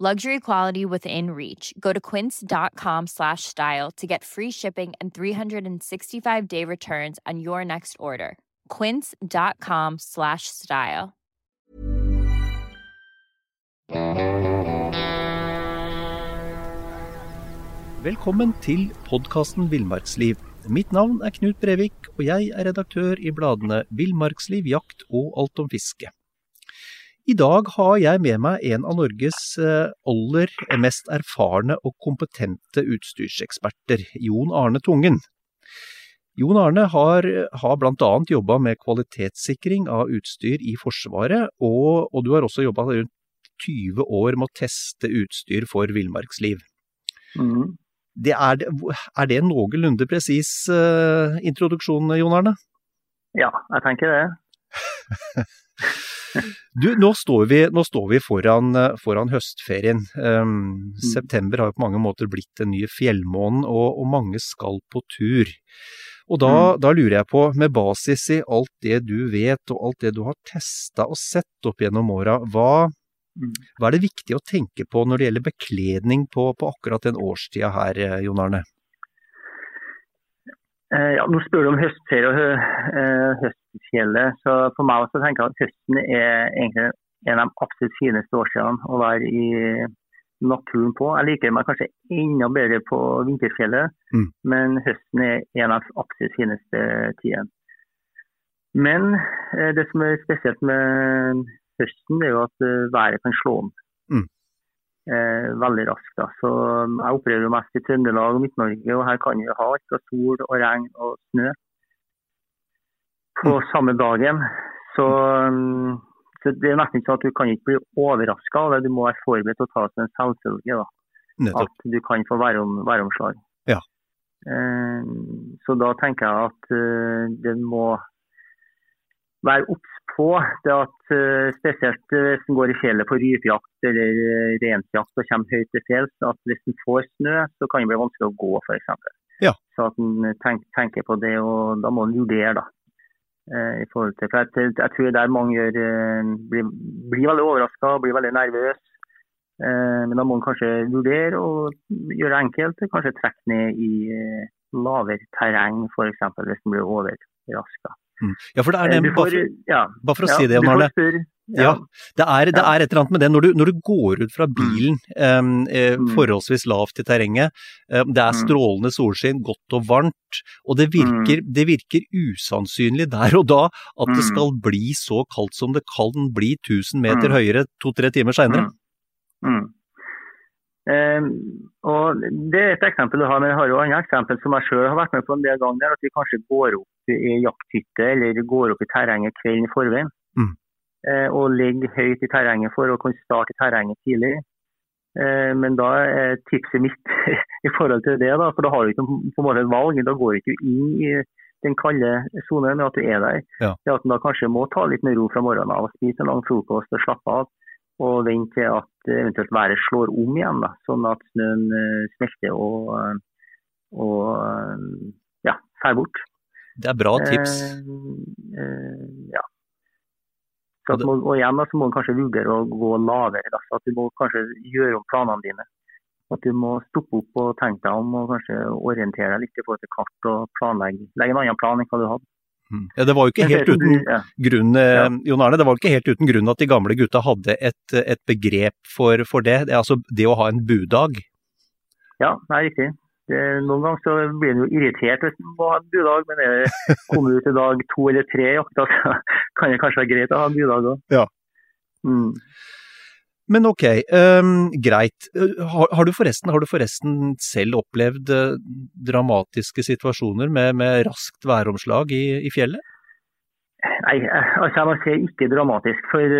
Luxury quality within reach. Go to quince.com slash style to get free shipping and 365 day returns on your next order. Quince.com slash style. Velkommen til podkasten Villmarksliv. Mitt navn er Knut Brevik, og jeg er redaktør i bladene Villmarksliv, Jakt og Alt om fiske. I dag har jeg med meg en av Norges eh, aller mest erfarne og kompetente utstyrseksperter, Jon Arne Tungen. Jon Arne har, har bl.a. jobba med kvalitetssikring av utstyr i Forsvaret, og, og du har også jobba rundt 20 år med å teste utstyr for villmarksliv. Mm. Det er, er, det en noenlunde presis uh, introduksjon, Jon Arne? Ja, jeg tenker det. du, nå står vi, nå står vi foran, foran, høstferien. Um, mm. September har jo på mange måter blitt den nye fjellmånen, og, og mange skal på tur. Og da, mm. da, lurer jeg på, med basis i alt det du vet og alt det du har testa og sett opp gjennom åra, hva, Mm. Hva er det viktig å tenke på når det gjelder bekledning på, på akkurat den årstida her, eh, Jon Arne? Eh, ja, nå spør du om høstferie og eh, høstfjellet. så For meg også tenker jeg at høsten er egentlig en av de absolutt fineste årstidene å være i naturen på. Jeg liker meg kanskje enda bedre på vinterfjellet, mm. men høsten er en av de absolutt fineste tidene. Men det som er spesielt med høsten, er jo at eh, været kan slå om. Eh, veldig raskt. Da. Så um, Jeg opererer jo mest i Trøndelag og Midt-Norge, og her kan vi ha alt fra sol og regn og snø på mm. samme dagen. Så, um, så, det er nesten sånn at du kan ikke bli overraska av det. Du må være forberedt å ta som en selvfølge at du kan få værom, væromslag. Ja. Eh, så da tenker jeg at uh, det må være obs på det at uh, spesielt hvis en går i fjellet på rypejakt eller uh, reinsjakt og kommer høyt til fjells, at hvis en får snø, så kan det bli vanskelig å gå f.eks. Ja. Så at en tenk, tenker på det, og da må en vurdere, da. i forhold til, for jeg, jeg tror der mange gjør, blir, blir veldig overraska og blir veldig nervøse. men da må en kanskje vurdere og gjøre det enkelt. Kanskje trekke ned i lavere terreng f.eks. hvis en blir overraska. Mm. Ja, for det er det, får, ja, bare for å si det, Jan Arne. Ja. det, er, det er et eller annet med det. Når du, når du går ut fra bilen um, eh, Mm. forholdsvis lavt i terrenget, eh, det er Mm. strålende solskinn, godt og varmt, og det virker, det virker usannsynlig der og da at det Mm. skal bli så kaldt som det kan bli 1000 meter Mm. høyere to-tre timer seinere. Mm. Mm. Eh, og Det er et eksempel du har, men jeg har jo andre eksempel som jeg selv har vært med på en del ganger. At vi kanskje går opp i jakthytte eller går opp i terrenget kvelden i forveien. Mm. Eh, og ligger høyt i terrenget for å kunne starte i terrenget tidlig. Eh, men da er tipset mitt i forhold til det, da, for da har du ikke på en måte et valg. Da går du ikke inn i den kalde sonen med at du er der. Ja. Det at en da kanskje må ta litt med ro fra morgenen av og spise en lang frokost og slappe av og vente til at eventuelt været slår om igjen, da, sånn at snøen uh, smelter og, uh, og uh, ja, fer bort. Det er bra tips. ja. Så at, og igjen da, så må du kanskje vurdere å gå lavere. Da, så at Du må kanskje gjøre om planene dine. At du må stoppe opp og tenke deg om og kanskje orientere deg litt i forhold til kart og planlegge legge en annen plan enn hva du hadde. Ja, Det var jo ikke helt uten grunn, Jon Arne, det var jo ikke helt uten grunn at de gamle gutta hadde et, et begrep for, for det. Det altså det å ha en budag. Ja, det er riktig. det, noen ganger så blir en jo irritert hvis en må ha en budag, men er det kommer ut til dag to eller tre i jakta, så kan det kanskje være greit å ha en budag òg. Ja. Mm. Men ok, um, greit. Har, har, du forresten, har, du forresten, selv opplevd eh, dramatiske situasjoner med, med raskt væromslag i, i, fjellet? Nei, eh, altså jeg må si ikke dramatisk. For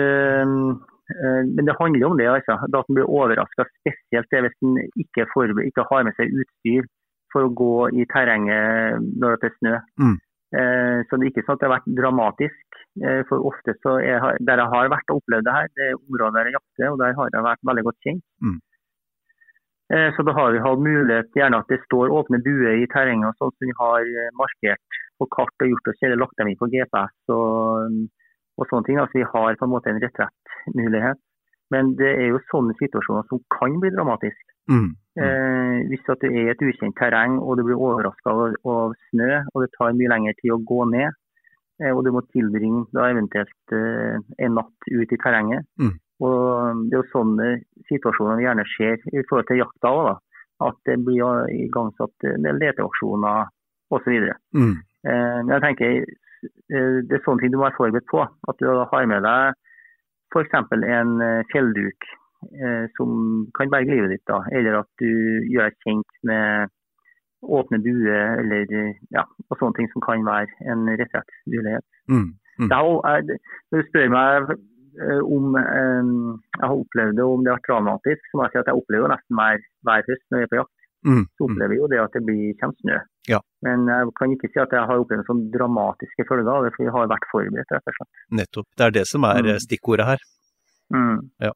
Eh, men det handler om det, altså. At en blir overraska. Spesielt det hvis en ikke, ikke, har med seg utstyr for å gå i terrenget når det er snø. Mm. Eh, så det er ikke sånn at det har vært dramatisk. Eh, for ofte så er, Der jeg har vært og opplevd det her, det er områder der jeg jakter, og der har jeg vært veldig godt kjent. Mm. Så da har vi hatt mulighet gjerne at det står åpne buer i terrenget, sånn som vi har markert på kart og gjort oss eller lagt dem inn på GPS og, og sånne ting. Altså vi har på en måte en retrettmulighet. Men det er jo sånne situasjoner som kan bli dramatiske. Mm. Mm. Eh, hvis du er et ukjent terreng og du blir overraska av, av, snø, og det tar mye lengre tid å gå ned, eh, og du må tilbringe da eventuelt eh, en natt ut i terrenget. Mm. Og Det er jo sånne situasjoner vi gjerne ser i forhold til jakta òg. At det blir igangsatt leteaksjoner osv. Mm. Eh, men jeg tenker eh, det er sånne ting du må være forberedt på. At du har med deg F.eks. en eh, fjellduk eh, som kan berge livet ditt. da, Eller at du gjør deg kjent med åpne buer eller ja, og sånne ting som kan være en retrettsmulighet. Mm. Mm. Når du spør meg eh, om jeg har opplevd det, om det har vært dramatisk, så må jeg si at jeg opplever nesten hver, hver høst når jeg er på jakt. Mm. Så opplever jeg jo det at det blir kommer snø. Ja. Men jeg kan ikke si at jeg har opplevd sånn dramatiske følger av det, for vi har vært forberedt, rett og slett. Nettopp. Det er det som er mm. stikkordet her. Mm. Ja.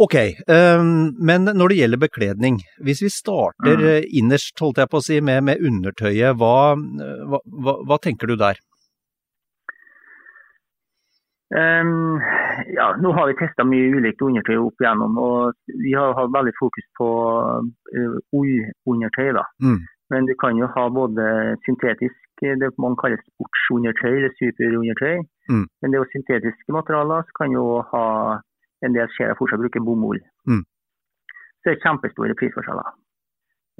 Ok, um, men når det gjelder bekledning, hvis vi starter mm. Eh, innerst holdt jeg på å si, med, med undertøyet, hva, hva, hva, hva, tenker du der? Um, ja, nå har vi testa mye ulikt undertøy opp igjennom, og vi har hatt veldig fokus på ullundertøy. da. Mm. Men du kan jo ha både syntetisk, det man kaller sportsundertøy eller superundertøy. Mm. Men det er jo syntetiske materialer, så kan jo ha en del skjer fortsatt bruker bomull. Mm. Så det er kjempestore prisforskjeller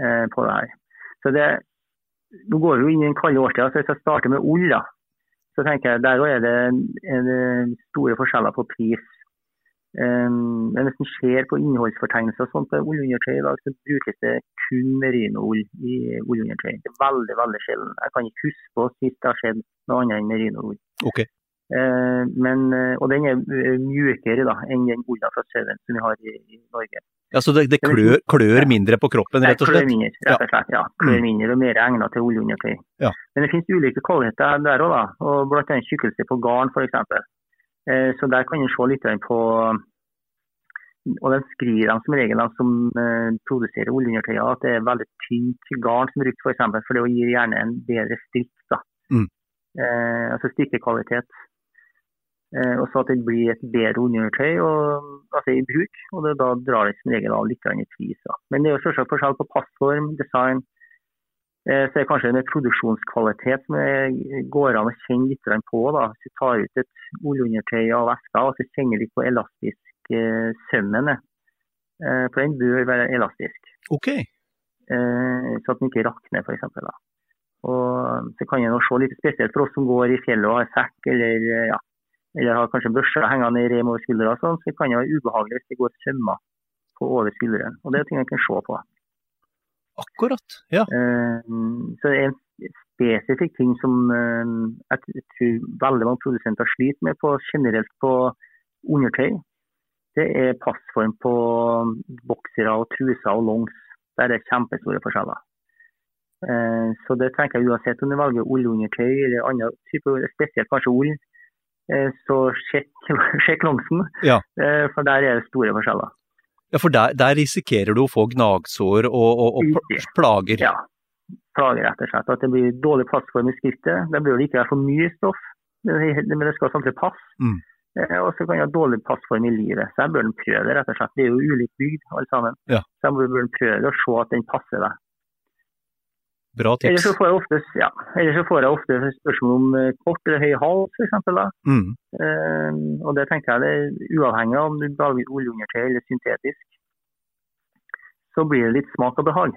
eh, på det her. Så det, Nå går vi jo inn i den kalde årstida, så hvis jeg starter med ull, da, så tenker jeg der er det en, en store forskjeller på pris Um, men hvis en ser på innholdsfortegnelser og sånt på ullundertøy i dag, så brukes det kun merinoull i ullundertøy. Det er veldig veldig sjelden. Jeg kan ikke huske på sist det har skjedd noe annet enn merinoull. Okay. Uh, men, og den er mjukere da, enn den olja fra sauen som vi har i, i, Norge. Ja, Så det, det klør, klør, mindre på kroppen, rett og slett? Klør mindre, rett og slett. Ja, klør mm. mindre og mer egnet til oljeundertøy. Ja. Men det finnes ulike kvaliteter der òg, og bl.a. tykkelse på garn f.eks. Eh, så der kan en se litt på og den skriver de som regel de som produserer oljeundertøy, at det er veldig tynt garn som brukes, f.eks. For, for det gir gjerne en bedre strikk. da. Mm. Uh, altså strikkekvalitet. Uh, og så at det blir et bedre undertøy altså i bruk. og det, Da drar det som regel av litt i pris. Da. Men det er jo selvsagt forskjell på passform, design. Så er det kanskje en produksjonskvalitet som det går an å kjenne litt på. da. Hvis du tar ut et oljeundertøy av veska og så kjenner litt på elastisk eh, sømmen. Eh, for den bør være elastisk. Ok. Eh, så at den ikke rakner, f.eks. Og så kan en se litt spesielt for oss som går i fjellet og har sekk eller, ja, eller har kanskje børser hengende i rem over skuldra, sånn, så kan det være ubehagelig hvis det går sømmer på over skulderen. Og Det er ting en kan se på. Akkurat, ja. Uh, så en spesifikk ting som uh, jeg tror veldig mange produsenter sliter med på, generelt på undertøy, det er passform på boksere og truser og longs. Der er det kjempestore forskjeller. Uh, så det tenker jeg uansett om du velger ullundertøy eller annen type, spesielt kanskje ull, så sjekk, sjekk longsen. Ja. For der er det store forskjeller. Ja, For der, der, risikerer du å få gnagsår og, og, og plager? Ja, plager rett og slett. At det blir dårlig plattform i skriftet. Da bør det ikke være for mye stoff, men det skal samtidig passe. Mm. Eh, og så kan det ha dårlig passform i livet. Så jeg bør prøve det, rett og slett. Det er jo ulikt bygd alle sammen. Ja. Så jeg bør prøve det og se at den passer deg. Bra tips. Ellers så får jeg ofte, ja, så får jeg ofte spørsmål om eh, kort eller høy hals, f.eks. Mm. Uh, og det tenker jeg det er uavhengig av om du lager oljeundertøy eller syntetisk, så blir det litt smak og behag.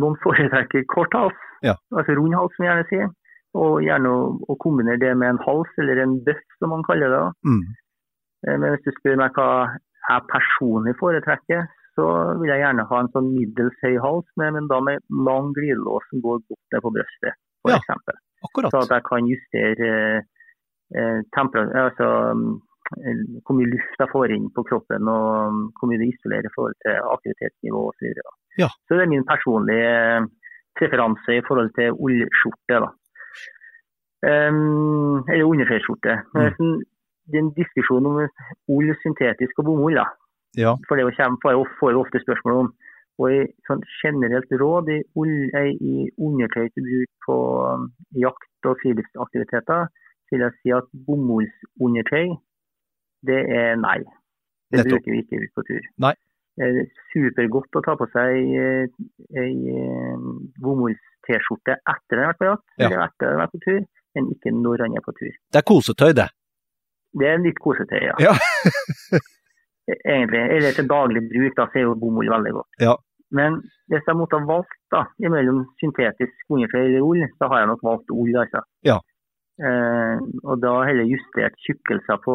noen foretrekker kort hals, Ja. altså rund hals som vi gjerne sier. Og gjerne å, å kombinere det med en hals, eller en bøff som man kaller det. Mm. Eh, Men hvis du spør meg hva jeg personlig foretrekker, så vil jeg gjerne ha en sånn middels høy hals, med, men da med lang glidelås som går bort ned på brystet, for Ja. eksempel. Akkurat. Så at jeg kan justere eh, eh, altså, eh, hvor mye luft jeg får inn på kroppen, og mm, hvor mye det isolerer i forhold til aktivitetsnivå osv. Så, Ja. så det er min personlige eh, preferanse i forhold til ullskjorte. da. Um, eller undertøyskjorte. Mm. Det er en diskusjon om ull, syntetisk og bomull. da. Ja. For det kommer, får jeg får jeg ofte spørsmål om. Og i sånn generelt råd i, eh, i undertøy til bruk på jakt- og friluftsaktiviteter, vil jeg si at bomullsundertøy, det er nei. Det Nettopp. bruker vi ikke ut på tur. Nei. Det er supergodt å ta på seg ei, ei eh, bomulls-T-skjorte etter en har vært på jakt, Ja. eller etter en har vært på tur, men ikke når han er på tur. Det er kosetøy, det. Det er litt kosetøy, ja. Ja. Egentlig. Eller til daglig bruk, da, så er jo bomull veldig godt. Ja. Men hvis jeg måtte ha valgt da, mellom syntetisk undertøy eller ull, så har jeg nok valgt ull. altså. Ja. Eh, og da heller justert tjukkelser på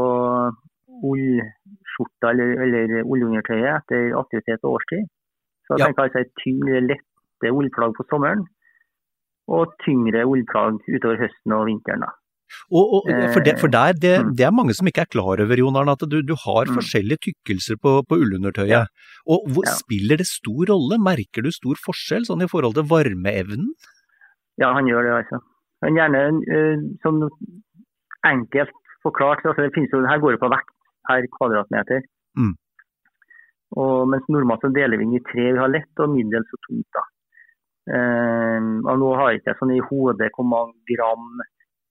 ullskjorta eller, eller ullundertøyet etter aktivitet og årstid. Så jeg Ja. tenker altså et tyngre, lette ullplagg på sommeren, og tyngre ullplagg utover høsten og vinteren. da. Og, og, for det, for der, det, Mm. det er mange som ikke er klar over, Jon Arne, at du, du har Mm. forskjellige tykkelser på, på ullundertøyet. Og hvor, Ja. spiller det stor rolle? Merker du stor forskjell sånn i forhold til varmeevnen? Ja, han gjør det, altså. Men gjerne eh, sånn enkelt forklart. Altså, det finnes jo, her går det på vekt per kvadratmeter. Mm. Og mens normalt så deler vi inn i tre. Vi har lett og middels og tungt. da. Eh, og nå har jeg ikke sånn i hodet hvor mange gram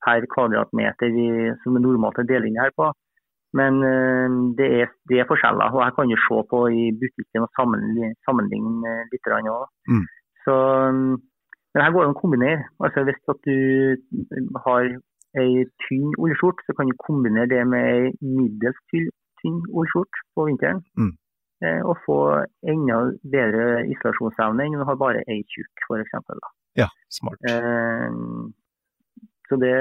per kvadratmeter vi, som er normalt er deling her på. Men eh, det, er, det er forskjeller. Og her kan du se på i butikken og sammenligne, sammenligne litt. òg. Mm. Så, mm, men her går det an å kombinere. Altså Hvis at du har ei tynn ullskjort, så kan du kombinere det med ei middels tynn, tynn på vinteren. Mm. Eh, og få enda bedre isolasjonsevne enn om du har bare ei tjukk, f.eks. Ja, smart. Så det,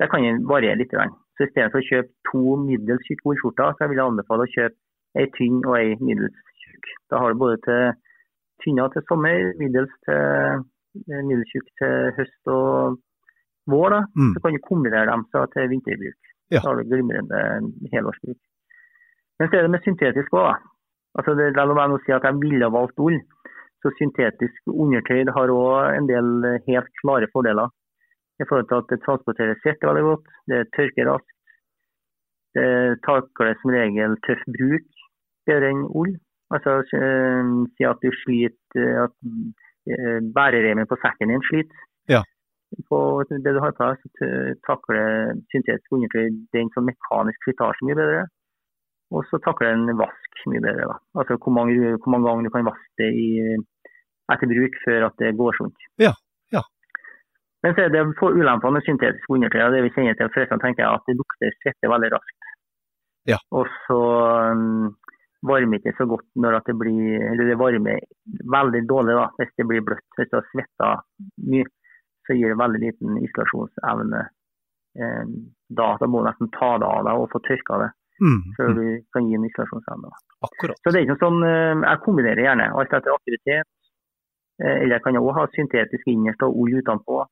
det kan variere litt. Så I stedet for å kjøpe to middels tjukke ullskjorter, så vil jeg anbefale å kjøpe ei tynn og ei middels tjukk. Da har du både til tynna til sommer, middels til eh, middels tjukk til høst og vår. da. Mm. Så kan du kombinere dem så til vinterbruk. Ja. Så har du glimrende helårsbruk. Men så er det med syntetisk òg. Altså det, er meg nå si at jeg ville valgt ull. Så syntetisk undertøy har òg en del helt klare fordeler. I forhold til at det transporteres svette veldig godt, det tørker raskt. Det takler som regel tøff bruk bedre enn ull. Altså eh, si at du sliter eh, at bærereimen på sekken din sliter. Ja. På det du har på deg, så takler syntetisk undertøy den som mekanisk slitasje mye bedre. Og så takler den vask mye bedre. Da. Altså hvor mange, hvor mange ganger du kan vaske det i, etter bruk før at det går sunt. Ja. Men så er det for ulempene med syntetisk undertøy, det vi kjenner til, forresten tenker jeg at det lukter svette veldig raskt. Ja. Og så um, varmer ikke så godt når det blir Eller det varmer veldig dårlig da, hvis det blir bløtt. Hvis du har svetta mye, så gir det veldig liten isolasjonsevne. Eh, da, da må du nesten ta det av deg og få tørka det Mm. før Mm. du kan gi en isolasjonsevne. Akkurat. Så det er ikke noe sånn, eh, Jeg kombinerer gjerne alt etter aktivitet. eh, Eller jeg kan òg ha syntetisk innerst og ull utenpå.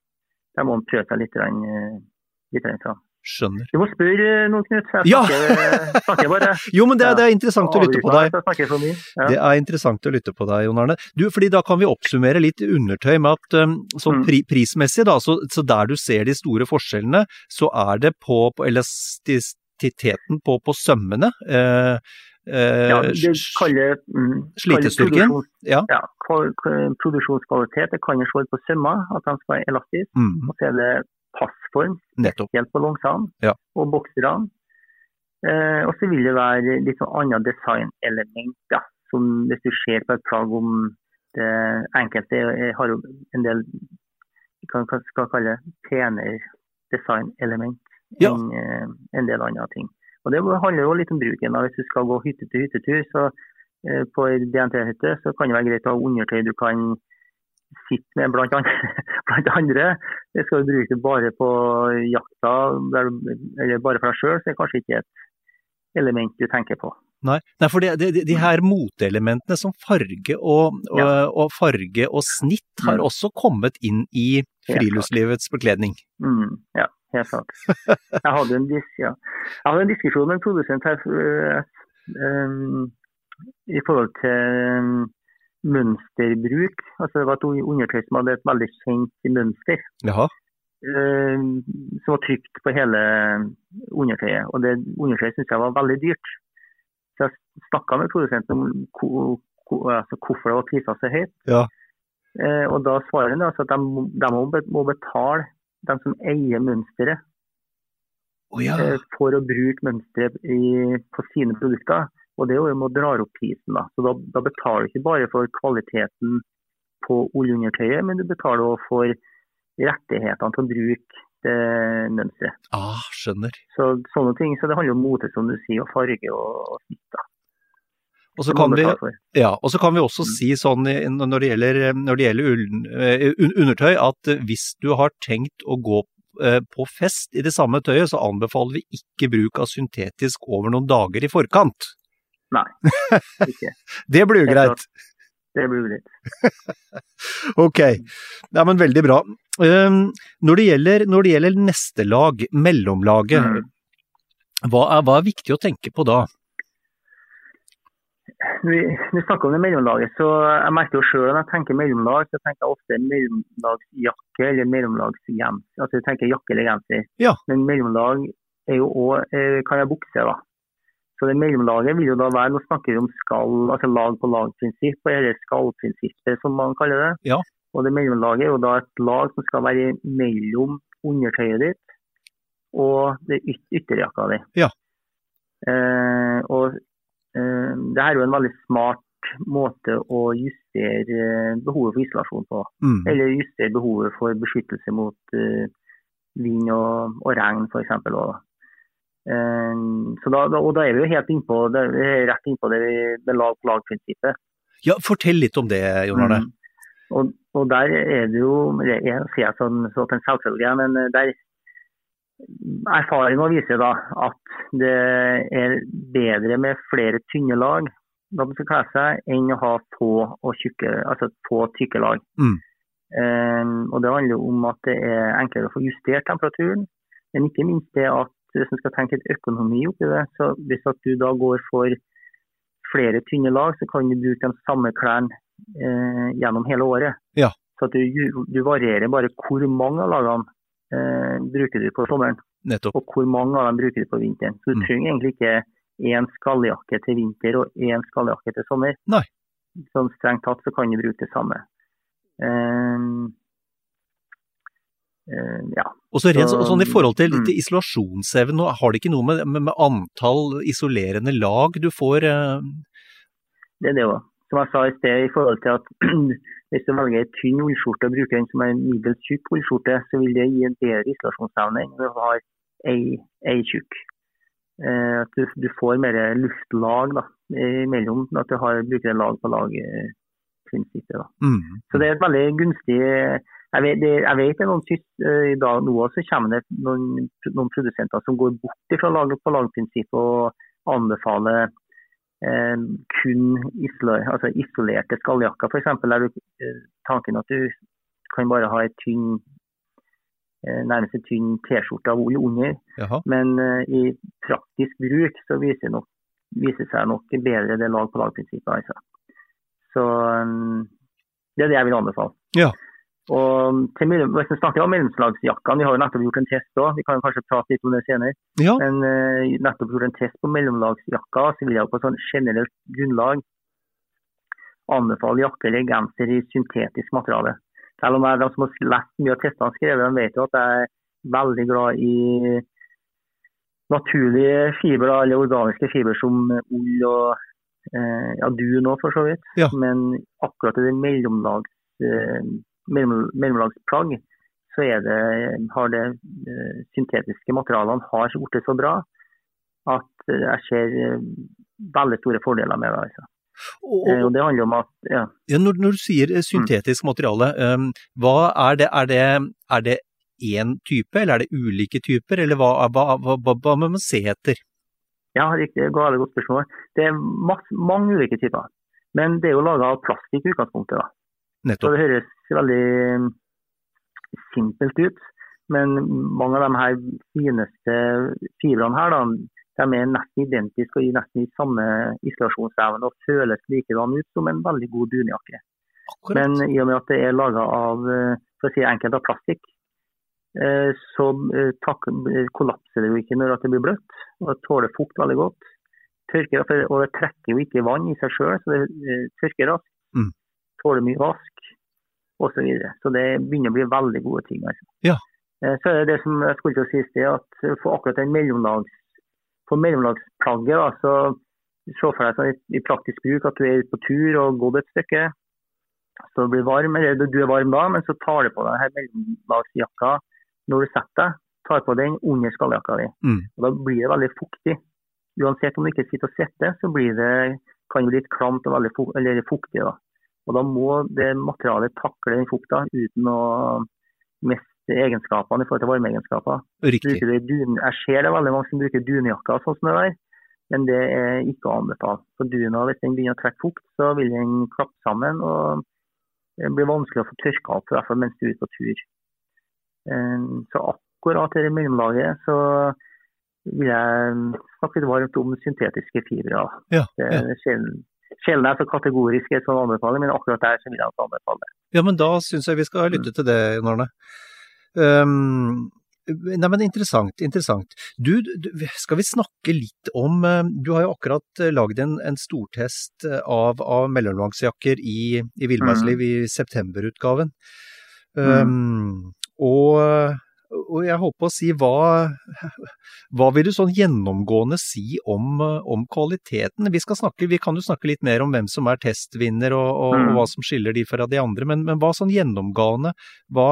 Der må prøve seg litt. eh, litt fram. Skjønner. Du må spørre noen, Knut. Jeg Ja! snakker, snakker bare. Jo, men det, er- det er interessant å lytte på deg. Jeg snakker. Ja. Det er interessant å lytte på deg, Jon Arne. Du, fordi da kan vi oppsummere litt undertøy med at um, sånn Mm. pri prismessig, da, så, så der du ser de store forskjellene, så er det på, på elastisiteten på, på sømmene. Eh, eh, Ja, det kaller, mm, slitestyrken? produksjons- Ja. ja, produksjonskvalitet. Det kan jo se på sømmer, at de skal være elastiske. mm, Og så er det passform, nettopp. helt på longsene Ja. og bokserne. Eh, og så vil det være litt sånn annet designelement, ja, som hvis du ser på et plagg om det enkelte er- har jo en del hva skal kalle penere designelement Ja. enn eh, en del andre ting. Og Det handler jo litt om bruken. Hvis du skal gå hytte til hyttetur, så eh, på ei DNT-hytte, så kan det være greit å ha undertøy du kan sitte med blant andre. blant andre. Det skal du bruke bare på jakta eller bare for deg sjøl, så det er kanskje ikke et element du tenker på. Nei, Nei for de, de, de, her moteelementene som farge og, og, ja. og, farge og snitt har mm. også kommet inn i friluftslivets bekledning. Mm, ja, helt klart. Jeg hadde en, dis, ja. jeg hadde en diskusjon med en produsent her um, i forhold til um, mønsterbruk. Altså Det var et undertøy som hadde et veldig kjent mønster. Jaha. Som var trykt på hele undertøyet. Og det undertøyet syntes jeg var veldig dyrt. Så jeg snakka med produsenten om altså, hvorfor det var prisa så høyt. Ja. Og da svarer han altså at de, de må betale de som eier mønsteret oh, ja. uh, for å bruke mønsteret på sine produkter. Og det er jo med å dra opp prisen. Da. Så da, da, betaler du ikke bare for kvaliteten på oljeundertøyet, men du betaler også for rettighetene til å bruke det mønsteret. Ah, skjønner. Så sånne ting, så det handler om mote, som du sier, og farge og, og snitt. Og så, kan vi, ja, og så kan vi også mm. si sånn når det gjelder, når det gjelder eh, undertøy, at hvis du har tenkt å gå eh, på fest i det samme tøyet, så anbefaler vi ikke bruk av syntetisk over noen dager i forkant. Nei, ikke. det blir jo greit. Det blir greit. ok, ja, men veldig bra. Um, når, det gjelder, når, det gjelder, neste lag, mellomlaget, mm. hva, er, hva, er, viktig å tenke på da? Vi, vi snakker om det mellomlaget, så jeg merker jo sjøl når jeg tenker mellomlag, så tenker jeg ofte mellomlagsjakke eller mellomlagsgenser. Altså jeg tenker jakke eller genser. Ja. Men mellomlag er jo òg, eh, kan jeg bukse, da. Så det mellomlaget vil jo da være, nå snakker vi om skall, altså lag på lag-prinsipp, eller skallprinsippet som man kaller det. Ja. Og det mellomlaget er jo da et lag som skal være mellom undertøyet ditt og det yt ytterjakka di. Ja. Eh, og det er jo en veldig smart måte å justere behovet for isolasjon på. Mm. Eller justere behovet for beskyttelse mot uh, vind og, og regn f.eks. Um, så da, og da er vi jo helt innpå det, rett innpå det, det lag-lag-prinsippet. Ja, Fortell litt om det, Jon Arne. Mm. Og, og, der er det jo Jeg sier sånn så en selvfølge, men der erfaringa viser da at det er bedre med flere tynne lag da man skal kle seg, enn å ha få, og tjukke, altså få tykke lag. Mm. Um, og Det handler om at det er enklere å få justert temperaturen, men ikke minst det at hvis man skal tenke litt økonomi oppi det, så hvis du da går for flere tynne lag, så kan du bruke de samme klærne eh, gjennom hele året. Ja. Så du, du, varierer bare hvor mange av lagene eh, bruker du på sommeren, Nettopp. og hvor mange av dem bruker du på vinteren. Så du mm. trenger egentlig ikke én skalljakke til vinter og én skalljakke til sommer. Nei. Sånn strengt tatt så kan du bruke det samme. Um, Uh, ja. Og så rent, så, sånn I forhold til, mm. til har det ikke noe med, med, med, antall isolerende lag du får? Uh... Det er det òg. Som jeg sa i sted, i forhold til at hvis du velger en tynn ullskjorte og bruker den som en middels tjukk ullskjorte, så vil det gi en bedre isolasjonsevne enn hvis du har ei, ei tjukk. Eh, at du, du, får mer luftlag da, mellom at du har, bruker lag på lag-prinsippet. Mm. Så det er et veldig gunstig jeg vet, det, jeg vet det noen uh, i dag nå så kommer det noen, noen, produsenter som går bort fra lag på lag-prinsippet og anbefaler eh, kun isler, altså isolerte skalljakker. F.eks. er det eh, tanken at du kan bare ha et tynn eh, nærmest en tynn T-skjorte av ull under. Jaha. Men eh, i praktisk bruk så viser, nok, viser seg nok bedre det lag på lag-prinsippet. Altså. Så um, det er det jeg vil anbefale. Ja. Og til, hvis vi snakker om mellomslagsjakkene, vi har jo nettopp gjort en test òg, vi kan kanskje prate litt om det senere. Ja. Men uh, nettopp gjort en test på mellomlagsjakka, så vil jeg på sånn generelt grunnlag anbefale jakke eller genser i syntetisk materiale. Selv om jeg, de som har lest mye av testene skrevet, de vet jo at jeg er veldig glad i naturlige fiber, eller organiske fiber som ull og eh, ja, dun òg, for så vidt. Ja. Men akkurat i det mellomlags uh, mellomlagsplagg, så det, har det uh, syntetiske materialene har blitt så bra at uh, jeg ser uh, veldig store fordeler med det. Altså. Og, og, det handler om at ja. ja når, når, du sier syntetisk materiale, um, hva er det, er det, er det én type, eller er det ulike typer, eller hva, hva, hva, hva må man se etter? Ja, riktig. Veldig godt spørsmål. Det er masse, mange ulike typer. Men det er jo laga av plastikk i utgangspunktet. da. Nettopp. Så det høres veldig simpelt ut. Men mange av de her fineste fibrene her, da, de er nesten identiske og gir nesten i samme isolasjonsevne og føles likedan ut som en veldig god dunjakke. Akkurat. Men i og med at det er laga av for å si enkelt av plastikk, eh, så tak, kollapser det jo ikke når det blir bløtt. og Det tåler fukt veldig godt. Tørker, og det trekker jo ikke vann i seg sjøl, så det eh, tørker raskt. Mm. Tåler mye vask osv. Så, videre. så det begynner å bli veldig gode ting. Altså. Ja. Så er det det som jeg skulle til å si sted, at for akkurat den mellomlags for mellomlagsplagget, da, så se for deg sånn, i, i, praktisk bruk at du er ute på tur og gått et stykke. Så blir varm, eller du er varm da, men så tar du på deg mellomlagsjakka når du setter deg. Tar på den under skalljakka di. Mm. Og Da blir det veldig fuktig. Uansett om du ikke sitter og sitter, så blir det, kan det bli litt klamt og veldig fuktig. da. Og Da må det materialet takle den fukta uten å miste egenskapene i forhold til varmeegenskaper. Riktig. Jeg ser det veldig mange som bruker dunjakker sånn som det der, men det er ikke å anbefale. For duna, hvis den begynner å trekke fukt, så vil den klappe sammen og det blir vanskelig å få tørka opp, i hvert fall mens du er ute på tur. Eh, så akkurat i mellomlaget så vil jeg snakke litt varmt om syntetiske fibre. Ja, det er sjelden er så kategorisk sånt anbefaling, men akkurat der så vil jeg anbefale. Ja, men da syns jeg vi skal lytte til det, Jon Arne. Um, nei, men interessant, interessant. Du, du, skal vi snakke litt om Du har jo akkurat lagd en, en stortest av, av mellomlangsjakker i, i Villmarksliv mm. i septemberutgaven. Um, mm. og, og, jeg håper å si hva, hva vil du sånn gjennomgående si om, om, kvaliteten? Vi, skal snakke, vi kan jo snakke litt mer om hvem som er testvinner og, og, mm. og hva som skiller de fra de andre, men, men hva sånn gjennomgående hva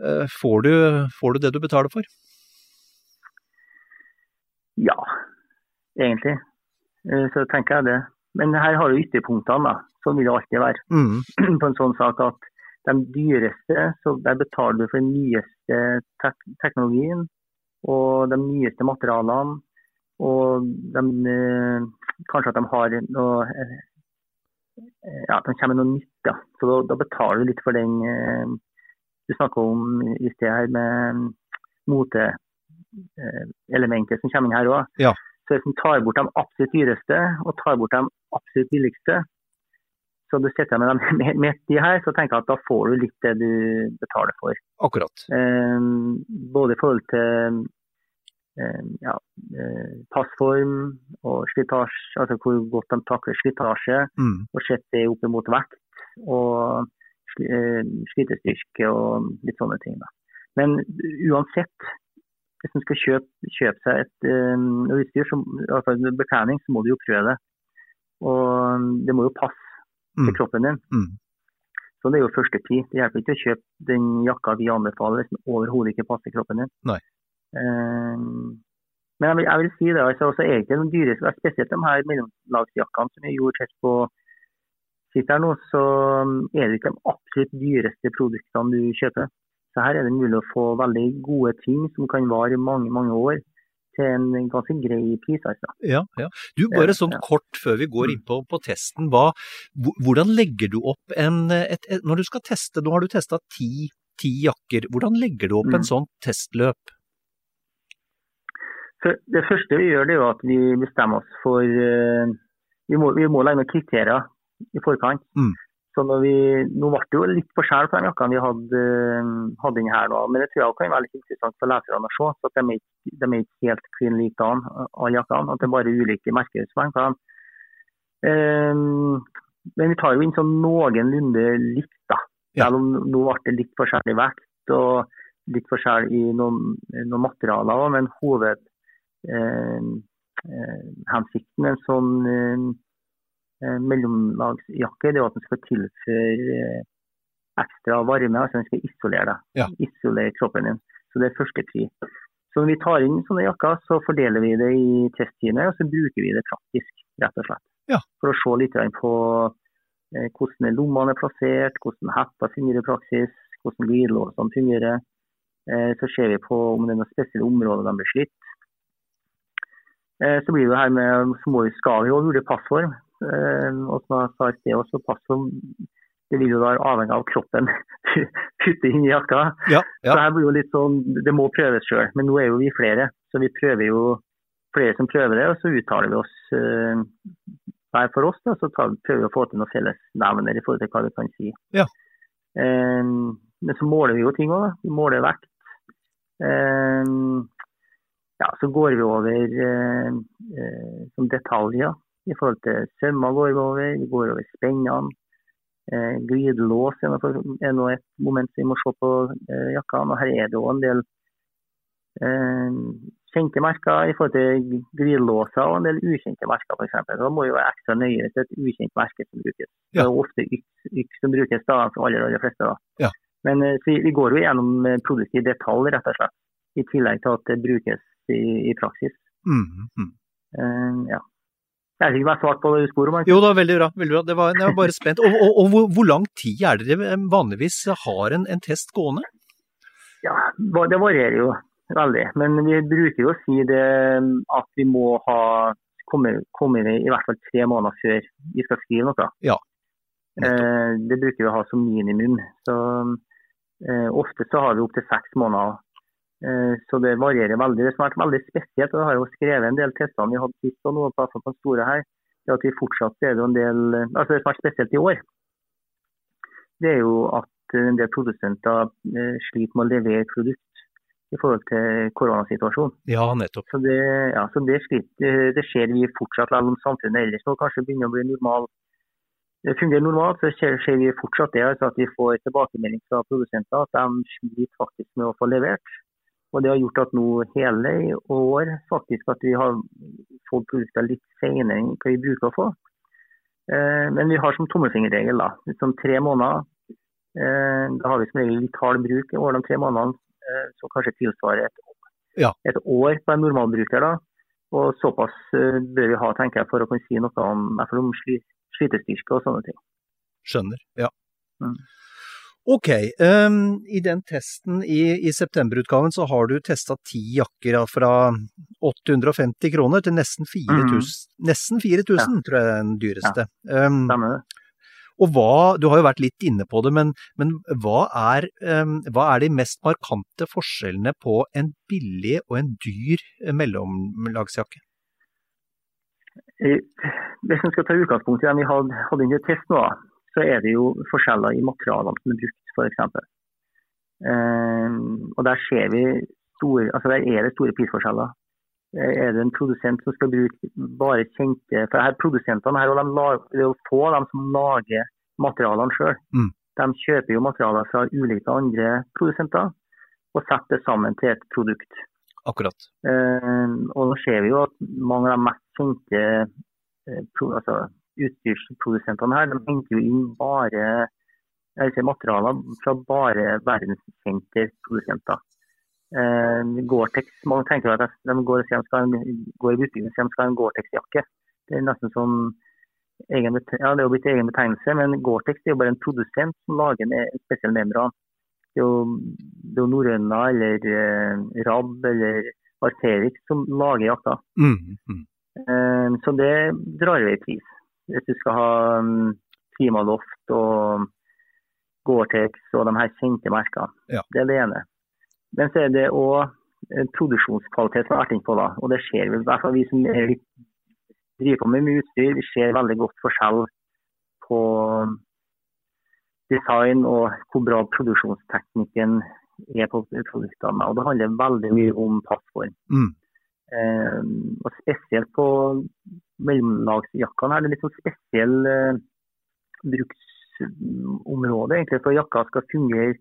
Eh, får du, får du det du betaler for? Ja, egentlig. Eh, så tenker jeg det. Men her har du ytterpunktene, da. Sånn vil det alltid være. Mm. På en sånn sak at de dyreste, så der betaler du for den nyeste tek teknologien og de nyeste materialene. Og de, eh, kanskje at de har noe ja, de kommer med noe nytt. Ja. Så da, da, betaler du litt for den du snakka om i sted her med moteelementet som kommer inn her òg. Ja. Så hvis man tar bort de absolutt dyreste og tar bort de absolutt billigste, så du sitter med dem midt i her, så tenker jeg at da får du litt det du betaler for. Akkurat. Eh, både i forhold til eh, ja, passform og slitasje, altså hvor godt de takler slitasje, mm. og sett det opp mot vekt. og Eh, slitestyrke og litt sånne ting. Da. Men uansett, hvis man skal kjøpe, kjøpe seg et um, utstyr, som, altså betjening, så må du jo prøve det. Og det må jo passe til mm. kroppen din. Mm. Så det er jo første tid. Det hjelper ikke å kjøpe den jakka vi anbefaler som overhodet ikke passer kroppen din. Nei. Um, men jeg vil, jeg vil, si det, altså, også egentlig de dyreste, spesielt de her mellomlagsjakkene som vi gjorde test på sitter her nå, så er det ikke de absolutt dyreste produktene du kjøper. Så her er det mulig å få veldig gode ting som kan vare i mange, mange år. Til en ganske grei pris, altså. Ja, ja. Du, bare sånn kort før vi går mm. inn på, på testen. Hva, hvordan legger du opp en et, et, Når du skal teste, nå har du testa ti, ti, jakker. Hvordan legger du opp mm. en sånn testløp? For det første vi gjør, det er jo at vi bestemmer oss for uh, Vi må, vi må legge noen kriterier i forkant. Mm. Så vi, Nå ble det jo litt forskjell på de jakkene vi hadde, hadde inn her nå, men det tror jeg kan være litt interessant for leserne å se. så at De er ikke, de er ikke helt klin like alle jakkene. At det er bare ulike på dem. Um, men vi tar jo inn sånn noenlunde likt, da. Ja. Selv om nå ble det litt forskjellig vekt og litt forskjell i noen, noen materialer. Men hovedhensikten eh, er en sånn eh, Eh, mellomlagsjakke, det er at den skal tilføre eh, ekstra varme. altså Den skal isolere deg, ja. isolere kroppen din. Så Det er første pri. Så Når vi tar inn sånne jakker, så fordeler vi det i testteamet, og så bruker vi det praktisk, rett og slett. Ja. For å se litt på eh, hvordan lommene er plassert, hvordan hetta fungerer i praksis, hvordan glidelåsene fungerer. Eh, så ser vi på om det er noen spesielle områder de blir slitt. Eh, så blir det her med, så må vi, skal vi jo vurdere passform. Eh, og som jeg sa i sted også, om det vil jo være avhengig av kroppen putter inn i jakka. Ja, Så her blir jo litt sånn, Det må prøves sjøl, men nå er jo vi flere. Så vi prøver jo flere som prøver det, og så uttaler vi oss eh, hver for oss. Da, så tar, prøver vi å få til noen fellesnevner i forhold til hva vi kan si. Ja. Eh, men så måler vi jo ting òg. Vi måler vekt. Eh, ja, så går vi over eh, eh, som detaljer i forhold til sømmer går vi over. Vi går over spennene. Eh, glidelås er nå- et moment vi må se på eh, jakkene. og Her er det òg en del eh, kjente merker i forhold til glidelåser og en del ukjente merker f.eks. Da må vi være ekstra nøye hvis det er et ukjent merke som brukes. Det er ofte yks, som brukes da, for aller, aller fleste. da. Ja. Men eh, så vi, vi går jo gjennom eh, produktet i detalj, rett og slett. I tillegg til at det brukes i, i praksis. Mm, mm. Eh, ja. Jeg vet ikke om jeg svarte på det sporet, men Jo da, veldig bra. veldig bra. Det var, jeg var bare spent. Og, og, og hvor, hvor lang tid er det dere vanligvis har en, en test gående? Ja, det varierer jo veldig. Men vi bruker jo å si det mm, at vi må ha kommet komme i hvert fall tre måneder før vi skal skrive noe. Ja. Eh, det bruker vi å ha som minimum. Så eh, Ofte så har vi opptil seks måneder. Eh, så det varierer veldig. Det som har vært veldig spesielt, og jeg har jo skrevet en del tester vi hadde sist og noe på den store her, det at vi fortsatt er det en del altså Det som har vært spesielt i år, det er jo at en del produsenter eh, sliter med å levere produkt i forhold til koronasituasjonen. Ja, nettopp. Så det, ja, så det, sliter, det ser vi fortsatt, selv om samfunnet ellers nå kanskje begynner å bli normal. Det fungerer normalt, så ser vi fortsatt det, altså at vi får tilbakemelding fra produsenter at de sliter faktisk med å få levert. Og Det har gjort at nå hele i år faktisk at vi har fått produkter litt senere enn hva vi bruker å få. Eh, men vi har som tommelfingerregel da, som tre måneder. Eh, da har vi som regel litt hard bruk over de tre månedene, eh, som kanskje tilsvarer et, Ja. et år på en normalbruker. da. Og såpass eh, bør vi ha, tenker jeg, for å kunne si noe om, om sli, slitestyrke og sånne ting. Skjønner. Ja. Mm. Ok, um, i den testen i, i septemberutgaven så har du testa ti jakker fra 850 kroner til nesten 4000. Nesten 4000 tror jeg er den dyreste. Ja. Um, og hva, du har jo vært litt inne på det, men, men hva, er, um, hva er de mest markante forskjellene på en billig og en dyr eh, mellomlagsjakke? Eh, Hvis vi skal ta utgangspunkt i den vi hadde, hadde i test nå, så er det jo forskjeller i materialene som er brukt, f.eks. Um, og der ser vi store, altså der er det store prisforskjeller. Eh, Er det en produsent som skal bruke bare kjente For her produsentene her, og de lager, det er jo få dem som lager materialene sjøl. Mm. De kjøper jo materialer fra ulike andre produsenter og setter det sammen til et produkt. Akkurat. Um, og nå ser vi jo at mange av de mest kjente eh, altså, utstyrsprodusentene her, de henter jo inn bare jeg si, materialer fra bare verdenskjente produsenter. Eh, Gore-Tex, mange tenker at de går, og skal, går i butikken og sier de skal ha en Gore-Tex-jakke. Det er nesten som egen, ja, det er jo blitt egen betegnelse, men Gore-Tex er jo bare en produsent som lager en spesiell membran. Det er jo, det er Norrøna eller eh, Rab eller Arterix som lager jakka. Mm, mm. Eh, så det drar i vei pris. Hvis du skal ha um, Klimaloft og Gore-Tex og de her kjente merkene. Ja. Det er det ene. Men så er det òg produksjonskvalitet som har vært innpå. da, og det ser vi. I hvert fall vi som er driver på med utstyr, vi ser veldig godt forskjell på design og hvor bra produksjonsteknikken er på produktene. Og det handler veldig mye om passform. Mm. Eh, og spesielt på mellomlagsjakkene er det litt sånn spesiell eh, bruksområde, egentlig, for jakka skal fungere,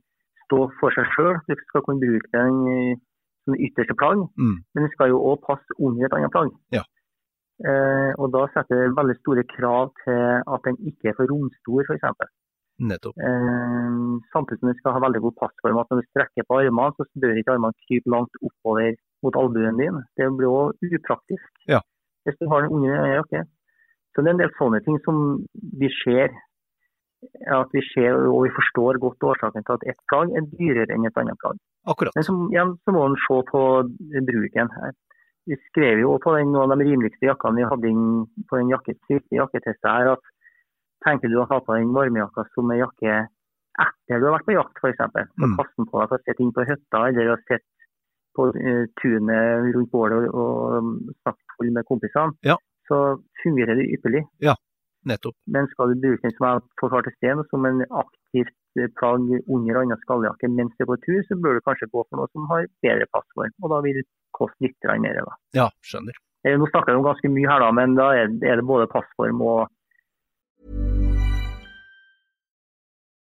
stå for seg sjøl. Du skal kunne bruke den i- som ytterste plagg, Mm. men den skal jo òg passe under et annet plagg. Ja. Eh, og da setter det veldig store krav til at den ikke er for romstor, f.eks. Nettopp. Eh, samtidig som den skal ha veldig god passform. At når du strekker på armene, så bør ikke armene krype langt oppover mot albuen din. Det blir òg upraktisk Ja. Hvis du har den ungen i jakke. Så det er en del sånne ting som vi ser, at vi ser og vi forstår godt årsaken til at ett plagg er dyrere enn et annet plagg. Akkurat. Men som, ja, så må en se på bruken her. Vi skrev jo på den, noen av de rimeligste jakkene vi hadde inn på den jakke, jakketestet her, at tenker du å ha på den varmejakka som er jakke etter du har vært på jakt, f.eks. Mm. Kaste den på deg for å sitte inn på hytta eller å sitte på uh, tunet rundt bålet og, og snakke med kompisene, Ja. så fungerer det ypperlig. Nettopp. Men skal du bruke den som jeg forklarte i sted, som en aktivt eh, plagg under annen skalljakke mens du er på tur, så bør du kanskje gå for noe som har bedre passform. Og da vil det koste litt mer. Da. Ja, skjønner. Eh, Nå snakker jeg om ganske mye her, da, men da er det både passform og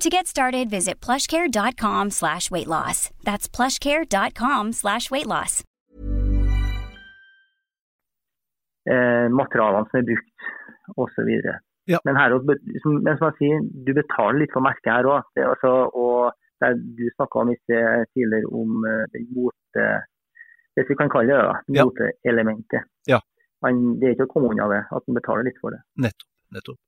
To get started, visit plushcare.com slash weight loss. That's plushcare.com slash weight loss. eh, materialene som er brukt osv. Ja. Men, her, også som, men som jeg sier, du betaler litt for merket her òg. Altså, og der du snakka om tidligere om det, den mote... Hvis vi kan kalle det det, Ja. moteelementet. Ja. Men det er ikke å komme unna det, at man betaler litt for det. Nettopp. nettopp.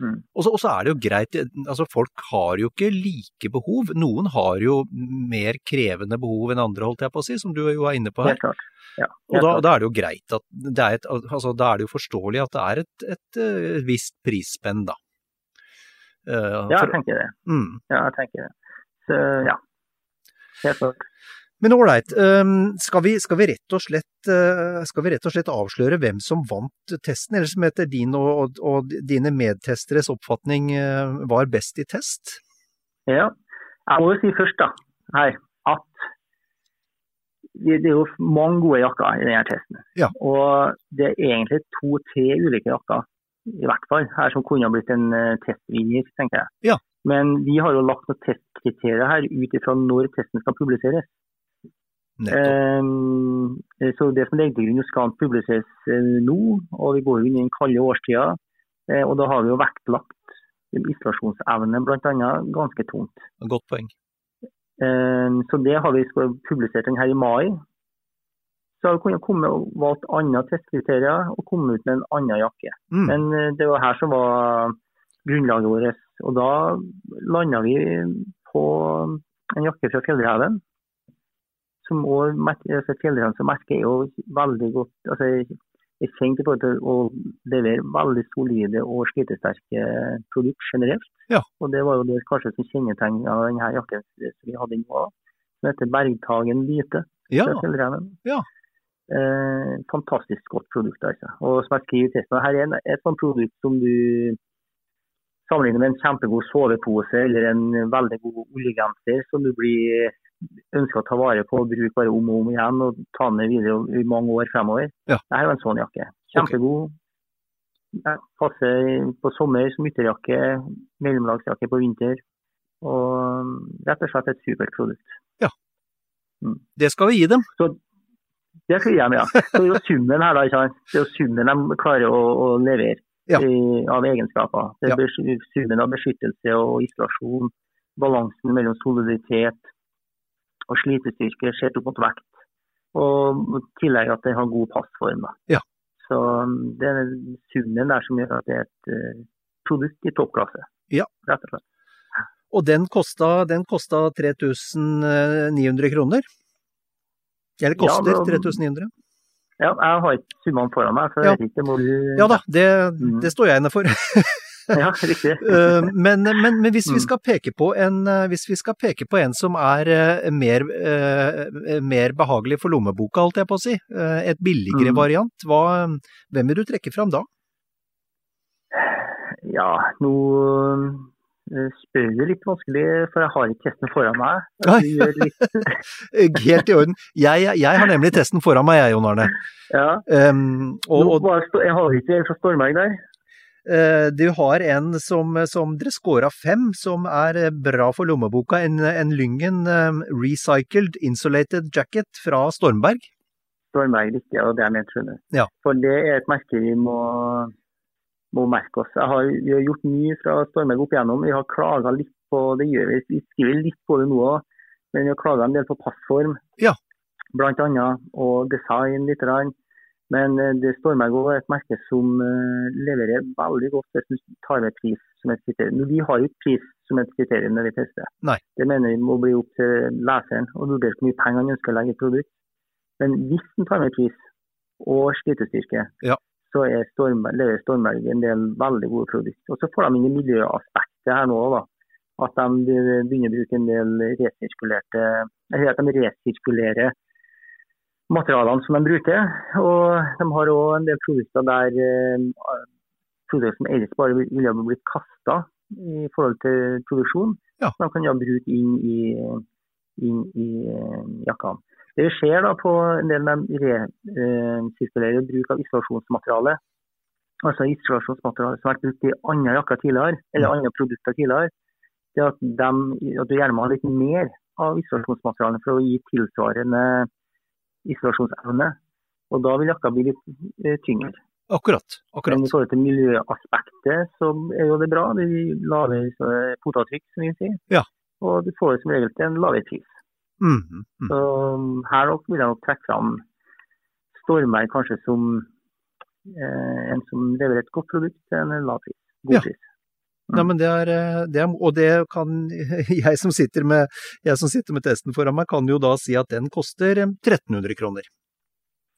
Mm. Og så er det jo greit, altså folk har jo ikke like behov. Noen har jo mer krevende behov enn andre, holdt jeg på å si, som du jo er inne på her. Helt klart. Ja, Og da, da er det jo greit at det er et, altså da er det jo forståelig at det er et, et, et visst prisspenn, da. Uh, ja, jeg tenker det. mm. Ja, jeg tenker det. Så ja. Helt klart. Men ålreit, um, skal, vi- skal, vi rett og slett, eh, skal vi rett og slett avsløre hvem som vant testen, eller som etter din og, og, og dine medtesteres oppfatning eh, var best i test? Ja. Jeg må jo si først da, her, at det det er jo mange gode jakker i denne testen. Ja. Og det er egentlig to-tre ulike jakker, i hvert fall, her som kunne ha blitt en eh, testvinner, tenker jeg. Ja. Men vi har jo lagt noen testkriterier her ut ifra når testen skal publiseres. Eh, så det som ligger til grunn, skal publiseres eh, nå, og vi går inn i den kalde årstida. Eh, og da har vi jo vektlagt isolasjonsevne bl.a. ganske tungt. Godt poeng. Eh, Så det har vi publisert den her i mai. Så har vi kunnet komme og valgt andre testkriterier og komme ut med en annen jakke. Mm. Men eh, det var her som var grunnlaget vårt. Og da landa vi på en jakke fra Fjellreven. Som også, altså merke er jo veldig godt altså er kjent i forhold til å levere veldig solide og slitesterke produkter generelt. Ja. Og det var jo det kanskje som kjennetegna denne jakken som vi hadde nå, som heter Bergtagen hvite Ja. Ja. Eh, fantastisk godt produkt, altså. Og som jeg skriver i testen, her er en- et sånt produkt som du sammenligner med en kjempegod sovepose eller en veldig god oljegenser som du blir ønsker å ta vare på og bruke bare om og om igjen og ta med videre i mange år fremover. Ja. Dette er jo en sånn jakke. Kjempegod. Jeg Passer på sommer som ytterjakke, mellomlagsjakke på vinter. Og rett og slett et supert produkt. det skal vi gi dem. Det skal jeg med, ja. Så det er jo summen her, da. ikke sant? Det er jo summen de klarer å, å levere Ja. i, av egenskaper. Det er ja. summen av beskyttelse og isolasjon, balansen mellom soliditet og slitestyrke sett opp mot vekt. Og i tillegg at det har god passform. Da. Ja. Så um, det er summen der som gjør at det er et eh, produkt i toppklasse. Ja. Rett og slett. Og den kosta, den kosta 3900 kroner. Eller Ja, koster men- 3900. Ja, jeg har ikke summene foran meg, så jeg Ja. vet ikke. hvor Ja da, det, Mm. det står jeg inne for. Ja, riktig. Eh, men, men, men, hvis vi Mm. skal peke på en, eh, hvis vi skal peke på en som er eh, mer, mer behagelig for lommeboka, holdt jeg på å si, et billigere Mm. variant, hva, hvem vil du trekke fram da? Ja, nå spør du litt vanskelig, for jeg har ikke testen foran meg. Gjør litt, Helt i orden. Jeg, jeg har nemlig testen foran meg, jeg, Jon Arne. ja. Um, og, og jeg har ikke en fra Stormberg der. Eh, du har en som, som dere scora fem, som er eh, bra for lommeboka. En, en Lyngen eh, Recycled Insulated Jacket fra Stormberg. Stormberg riktig, og det er ment, skjønner. Ja. For det er et merke vi må, må merke oss. Jeg har, vi har gjort mye fra Stormberg opp igjennom. Vi har klaga litt på det gjør vi. Vi skriver litt på det nå òg, men vi har klaga en del på passform. Ja. Blant annet, og design litt. grann. Men eh, det Stormberg også er et merke som eh, leverer veldig godt hvis du tar med pris som et kriterium. Vi har jo ikke pris som et kriterium når vi tester. Nei. Det mener vi må bli opp til leseren å vurdere hvor mye penger han ønsker å legge i et produkt. Men hvis han tar med pris og slitestyrke, Ja. så er Stormberg, leverer Stormberg en del veldig gode produkter. Og så får de inn i miljøaspektet her nå, da. At de begynner å bruke en del resirkulerte Eller at de resirkulerer materialene som de bruker. Og de har òg en del produkter der eh, produkter som ellers bare ville blitt kasta i forhold til produksjon, Ja. de kan da bruke inn i, inn i eh, jakkene. Det vi ser da på en del med resirkulerer bruk av isolasjonsmateriale, altså isolasjonsmateriale som har vært brukt i andre jakker tidligere, eller andre produkter tidligere, det at, de, at du gjerne må ha litt mer av isolasjonsmaterialet for å gi tilsvarende isolasjonsevne. Og da vil jakka bli litt eh, tyngre. Akkurat. Men akkurat. i forhold til miljøaspektet så er jo det bra. Det gir lavere eh, fotavtrykk, som vi sier. Ja. Og du får som regel til en lavere pris. Mm, mm. Så her nok vil jeg nok trekke fram Stormberg kanskje som eh, en som leverer et godt produkt til en lav pris. God Ja. pris. Nei, men det er, eh, det er, og det kan jeg som, sitter med, jeg som sitter med testen foran meg, kan jo da si at den koster eh, 1300 kroner.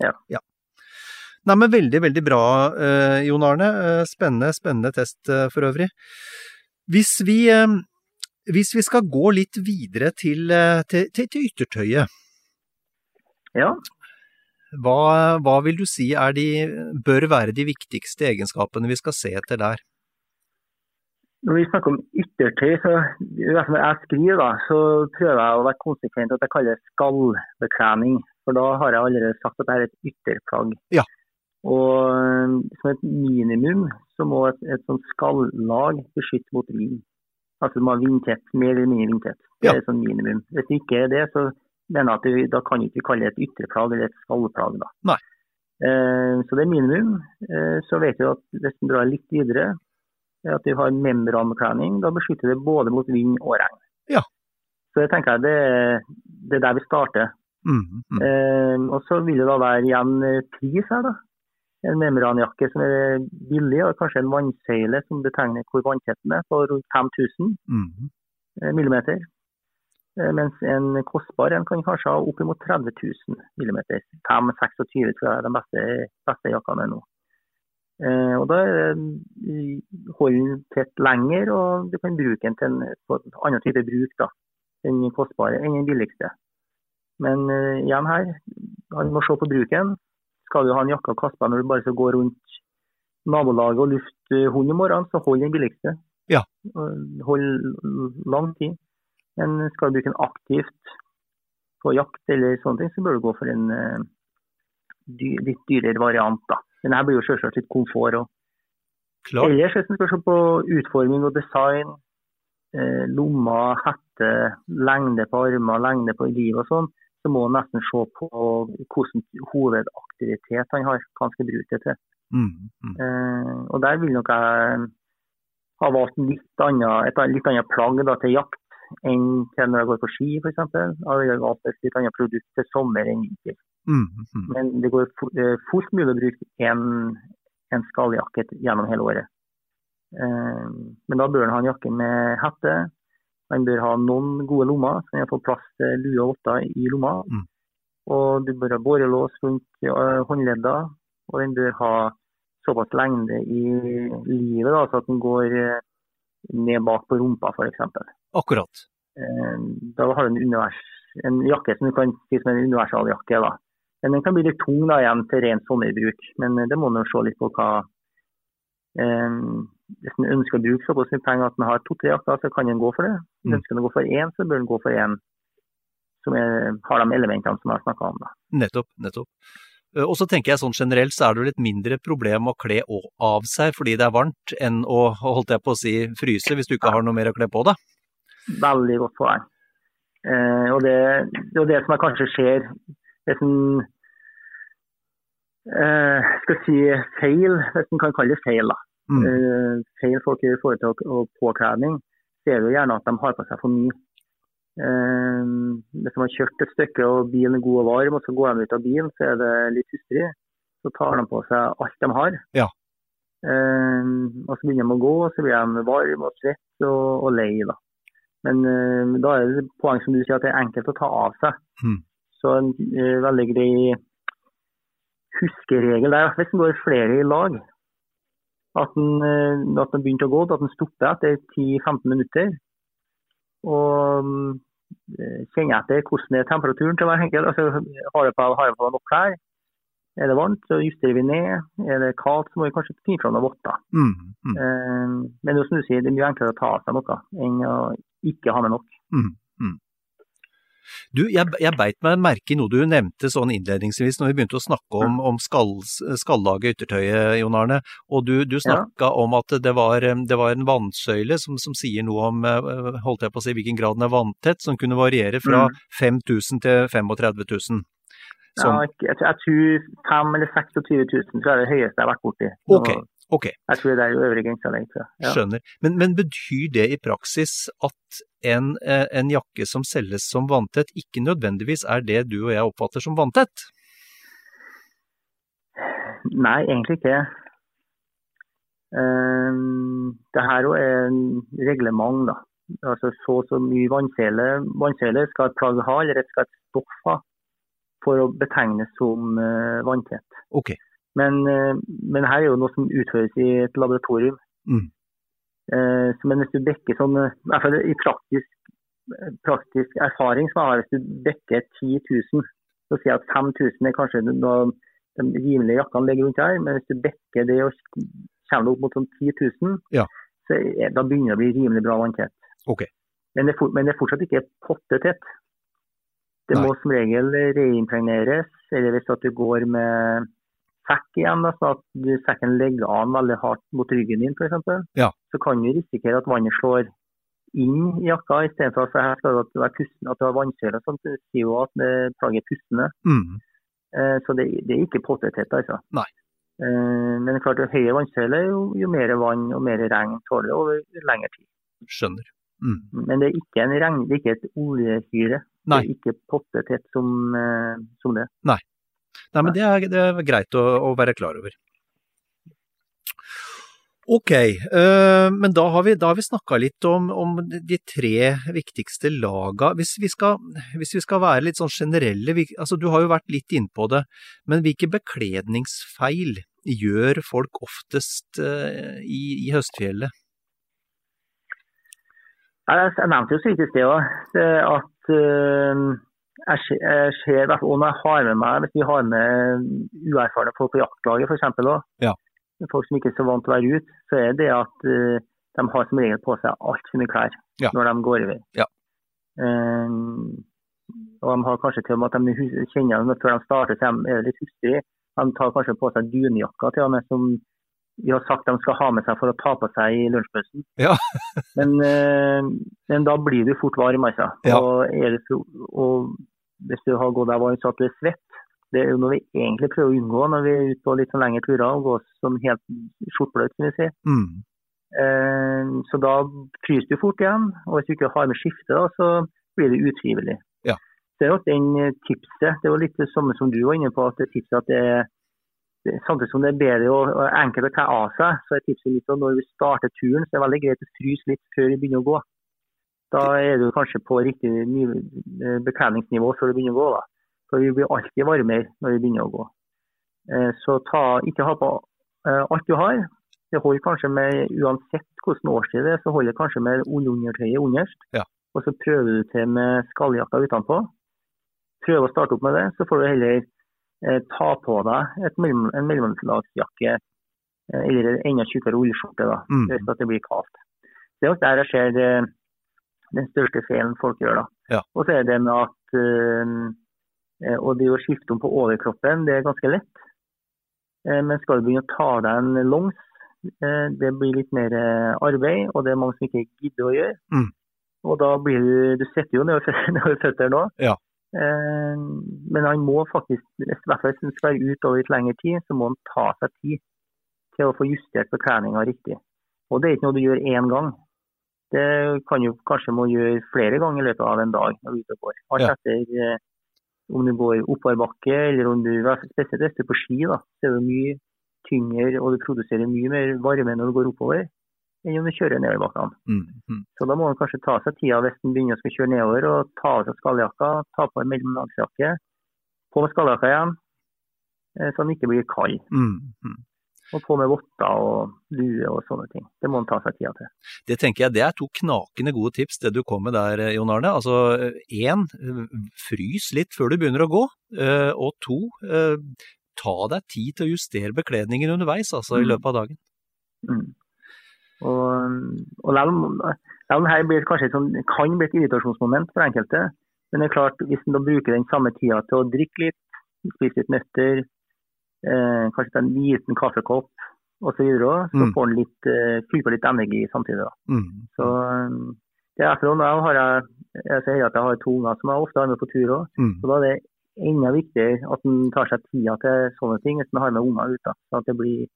Ja. Nei, men veldig, veldig bra, eh, Jon Arne. Eh, Spennende, spennende test eh, for øvrig. Hvis vi, eh, hvis vi skal gå litt videre til, eh, til, til, til yttertøyet, Ja. hva, hva vil du si de, bør være de viktigste egenskapene vi skal se etter der? Når vi snakker om yttertøy, så når jeg skriver, da, så prøver jeg å være konsekvent at jeg kaller det skallbekledning. For da har jeg allerede sagt at det er et ytterplagg. Ja. Og øh, som et minimum så må et, et sånt skallag beskytte mot vind. Altså det må ha vindtett, mer eller mindre vindtett. Det Ja. er et sånt minimum. Hvis det ikke er det, så mener jeg at vi, da kan vi ikke kalle det et ytterplagg eller et skallplagg. da. Nei. Eh, så det er minimum. Eh, så vet vi at hvis en drar litt videre, er at vi har membranbekledning. Da beskytter det både mot vind og regn. Ja. Så jeg tenker det, det er der vi starter. Mm, mm. Eh, og så vil det da være igjen eh, pris her, da. En membranjakke som er billig, og kanskje en vannseile som betegner hvor vanntetten er, på rundt 5000 Mhm. eh, millimeter. Eh, Mens en kostbar en kan kanskje ha oppimot 30 000 millimeter. 5-26 tror jeg er de beste, beste jakkene nå. Eh, og da er holder den tett lenger, og du kan bruke den til en, annen type bruk da, den kostbare enn den billigste. Men eh, igjen her, han må se på bruken. Skal du ha en jakke og på når du bare skal gå rundt nabolaget og lufte hund om morgenen, så hold den billigste. Ja. Hold lang tid. Men skal du bruke den aktivt på jakt eller sånne ting, så bør du gå for en eh, dy, litt dyrere variant. da. Men her blir jo selvsagt litt komfort. og Klart. Ellers hvis skal se på utforming og design, eh, lommer, hette, lengde på armer, lengde på liv og sånn, så må man nesten se på hvilken hovedaktivitet han har, hva han skal bruke det til. Mm, mm. Eh, og der vil nok jeg ha valgt litt annet, et litt annet plagg da, til jakt enn til når jeg går på ski f.eks. Jeg ville valgt et litt annet produkt til sommer enn vinter. Mhm, mhm. Men det går eh, fullt mulig å bruke en, en skalljakke gjennom hele året. Eh, Men da bør han ha en jakke med hette. Han bør ha noen gode lommer, så han får plass til lue og votter i lomma. Mm. Og du bør ha borrelås rundt håndledda, og den bør ha såpass lengde i livet da, så at den går eh, ned bak på rumpa f.eks. Akkurat. Eh, da har du en, univers, en jakke som du kan si som en universaljakke. da. Men den kan bli litt tung da igjen til ren sommerbruk. Men det må man se litt på hva eh, Hvis man ønsker å bruke såpass mye penger at man har to-tre jakter, så kan man gå for det. Man ønsker å gå for én, så bør man gå for én som er, har de elementene som jeg har snakka om. da. Nettopp, nettopp. Eh, Og så tenker jeg sånn generelt så er det jo litt mindre problem å kle av seg fordi det er varmt, enn å holdt jeg på å si, fryse hvis du ikke har noe mer å kle på deg. Veldig godt poeng. Eh, og det, det er det som jeg kanskje ser det som eh, skal si feil, hvis man kan kalle det feil, da. Mm. Eh, feil folk i forhold til å- å påkledning, så er det jo gjerne at de har på seg for mye. Eh, hvis de har kjørt et stykke og bilen er god og varm, og så går de ut av bilen, så er det litt hustrig. Så tar de på seg alt de har. Ja. Eh, og så begynner de å gå, og så blir de varme og svette og, og lei. da. Men eh, da er det poeng som du sier at det er enkelt å ta av seg. Mm. Så en eh, veldig grei huskeregel der, hvis en går flere i lag, at en, eh, at en begynte å gå, at en stopper etter 10-15 minutter. Og mm, eh, kjenner etter hvordan er temperaturen til hver enkelt. Altså, har jeg på, har jeg på nok klær? Er det varmt, så justerer vi ned. Er det kaldt, så må vi kanskje finne fram noen votter. Mm. Mm. Eh, Men det er som du sier, det er mye enklere å ta av seg noe enn å ikke ha med nok. Du, jeg, jeg beit meg merke i noe du nevnte sånn innledningsvis når vi begynte å snakke om, om skall, skallaget yttertøyet, Jon Arne. Og du, du snakka om at det var, det var en vannsøyle som, som sier noe om eh, holdt jeg på å si, hvilken grad den er vanntett, som kunne variere fra Mm. 5000 til 35 000. Ja, Som, jeg, jeg, jeg tror 5 eller 26 000 tror jeg er det høyeste jeg har vært borti. Ok, ok, Jeg tror det er øvre grensa jeg. Ja. skjønner. Men, men betyr det i praksis at en, eh, en jakke som selges som vanntett, ikke nødvendigvis er det du og jeg oppfatter som vanntett? Nei, egentlig ikke. Um, det her jo er en reglement, da. Altså Så og så mye vannsele, vannsele skal et plagg ha, eller skal et stoff ha, for å betegnes som uh, vanntett. Ok. Men, eh, men her er jo noe som utføres i et laboratorium. Mm. Eh, så men hvis du dekker sånn, eh, i hvert fall i praktisk, praktisk erfaring som jeg har, hvis du dekker 10 000, så sier jeg at 5000 er kanskje noe de rimelige jakkene ligger rundt her, men hvis du dekker det og kommer opp mot sånn 10 000, Ja. så er, da begynner det å bli rimelig bra vanntett. Okay. Men det, men det er fortsatt ikke pottetett. Det Nei. må som regel reimpregneres, eller hvis at du går med sekk igjen, da, så at du, sekken ligger an veldig hardt mot ryggen din f.eks., Ja. så kan du risikere at vannet slår inn i jakka, istedenfor at her skal det være pusten, at du har vannsøyle. Sånn, det sier jo at det- plagget er pustende. Mm. Eh, så det, det er ikke pottetett, altså. Nei. Eh, men klart, jo høyere vannsøyle, jo, jo mer vann og mer regn tåler det over lengre tid. Skjønner. Mm. Men det er ikke en regn, det er ikke et oljehyre. Nei. Det er ikke pottetett som, eh, som det. Nei, men det er, det er greit å, å være klar over. Ok, øh, men da har vi, da har vi snakka litt om, om de tre viktigste laga. Hvis vi skal, hvis vi skal være litt sånn generelle, vi, altså du har jo vært litt innpå det, men hvilke bekledningsfeil gjør folk oftest øh, i, i høstfjellet? Jeg, nevnte jo så vidt i sted også, at eh, jeg ser- i hvert fall når jeg har med meg, hvis vi har med uerfarne folk på jaktlaget f.eks., Ja. folk som ikke er så vant til å være ute, så er det at uh, de har som regel på seg altfor mye klær Ja. når de går i vei. Ja. Um, og de har kanskje til og med at de kjenner dem før de starter, så de er litt hustrig. De tar kanskje på seg dunjakka til og med som vi har sagt de skal ha med seg for å ta på seg i lunsjpausen. Ja. men, eh, men da blir du fort varm, altså. Ja. Og, er og hvis du har gått deg varm så at du er svett, det er jo noe vi egentlig prøver å unngå når vi er ute på litt sånn lengre turer og går som helt skjortbløt, som vi sier. Mm. Eh, så da fryser du fort igjen, og hvis du ikke har med skifte, så blir det utrivelig. Ja. Det er jo den eh, tipset, det var litt det samme som du var inne på, at det tipset at det er Samtidig som det er bedre og og enkelt å ta av seg, så er tipset litt at når vi starter turen, så er det veldig greit å fryse litt før vi begynner å gå. Da er du kanskje på riktig eh, bekledningsnivå før du begynner å gå. da. For vi blir alltid varmere når vi begynner å gå. Eh, Så ta, ikke ha på eh, alt du har. Det holder kanskje med, uansett hvordan årstid det er, så holder det kanskje med ullundertøyet underst. Ja. Og så prøver du til med skalljakka utenpå. Prøv å starte opp med det, så får du heller eh, ta på deg mellom, en mellomlagsjakke eh, eller en enda tjukkere ullskjorte da, Mm. hvis at det blir kaldt. Det er også der jeg ser eh, den største feilen folk gjør. da. Ja. Og så er det med at eh, og det å skifte om på overkroppen, det er ganske lett. Eh, Men skal du begynne å ta deg en longs, det blir litt mer arbeid, og det er mange som ikke gidder å gjøre. Mm. Og da blir du Du sitter jo nedover fø- føttene nå. Ja. Men han må faktisk, i hvert fall hvis han skal være ute over litt lengre tid, så må han ta seg tid til å få justert bekledninga riktig. Og det er ikke noe du gjør én gang. Det kan du kanskje må gjøre flere ganger i løpet av en dag når du er ute og går. Alt etter eh, om du går oppoverbakke eller om du Spesielt hvis du er på ski, da, så er det mye tyngre og du produserer mye mer varme når du går oppover enn om du kjører nedoverbakkene. Mm, mm. Så da må man kanskje ta seg tida hvis man begynner å kjøre nedover og ta av seg skalljakka, ta på en mellomlagsjakke, på med skalljakka igjen, eh, så den ikke blir kald. Mm. Og på med votter og lue og sånne ting. Det må man ta seg tida til. Det tenker jeg, det er to knakende gode tips det du kom med der, Jon Arne. Altså én, frys litt før du begynner å gå. eh, Og to, eh, ta deg tid til å justere bekledningen underveis, altså i Mm. løpet av dagen. Mm. Og, og selv om selv om det her blir kanskje sånn, kan bli et irritasjonsmoment for enkelte, men det er klart, hvis en bruker den samme tida til å drikke litt, spise litt nøtter, eh, kanskje en liten kaffekopp osv., så, videre, så Mm. får en litt, eh, litt energi samtidig. da. Mm. Så um, det er sånn, nå har jeg, jeg at jeg har to unger som jeg ofte har med på tur òg. Mm. Så da er det enda viktigere at en tar seg tida til sånne ting hvis en har med unger ut. da, Så at det blir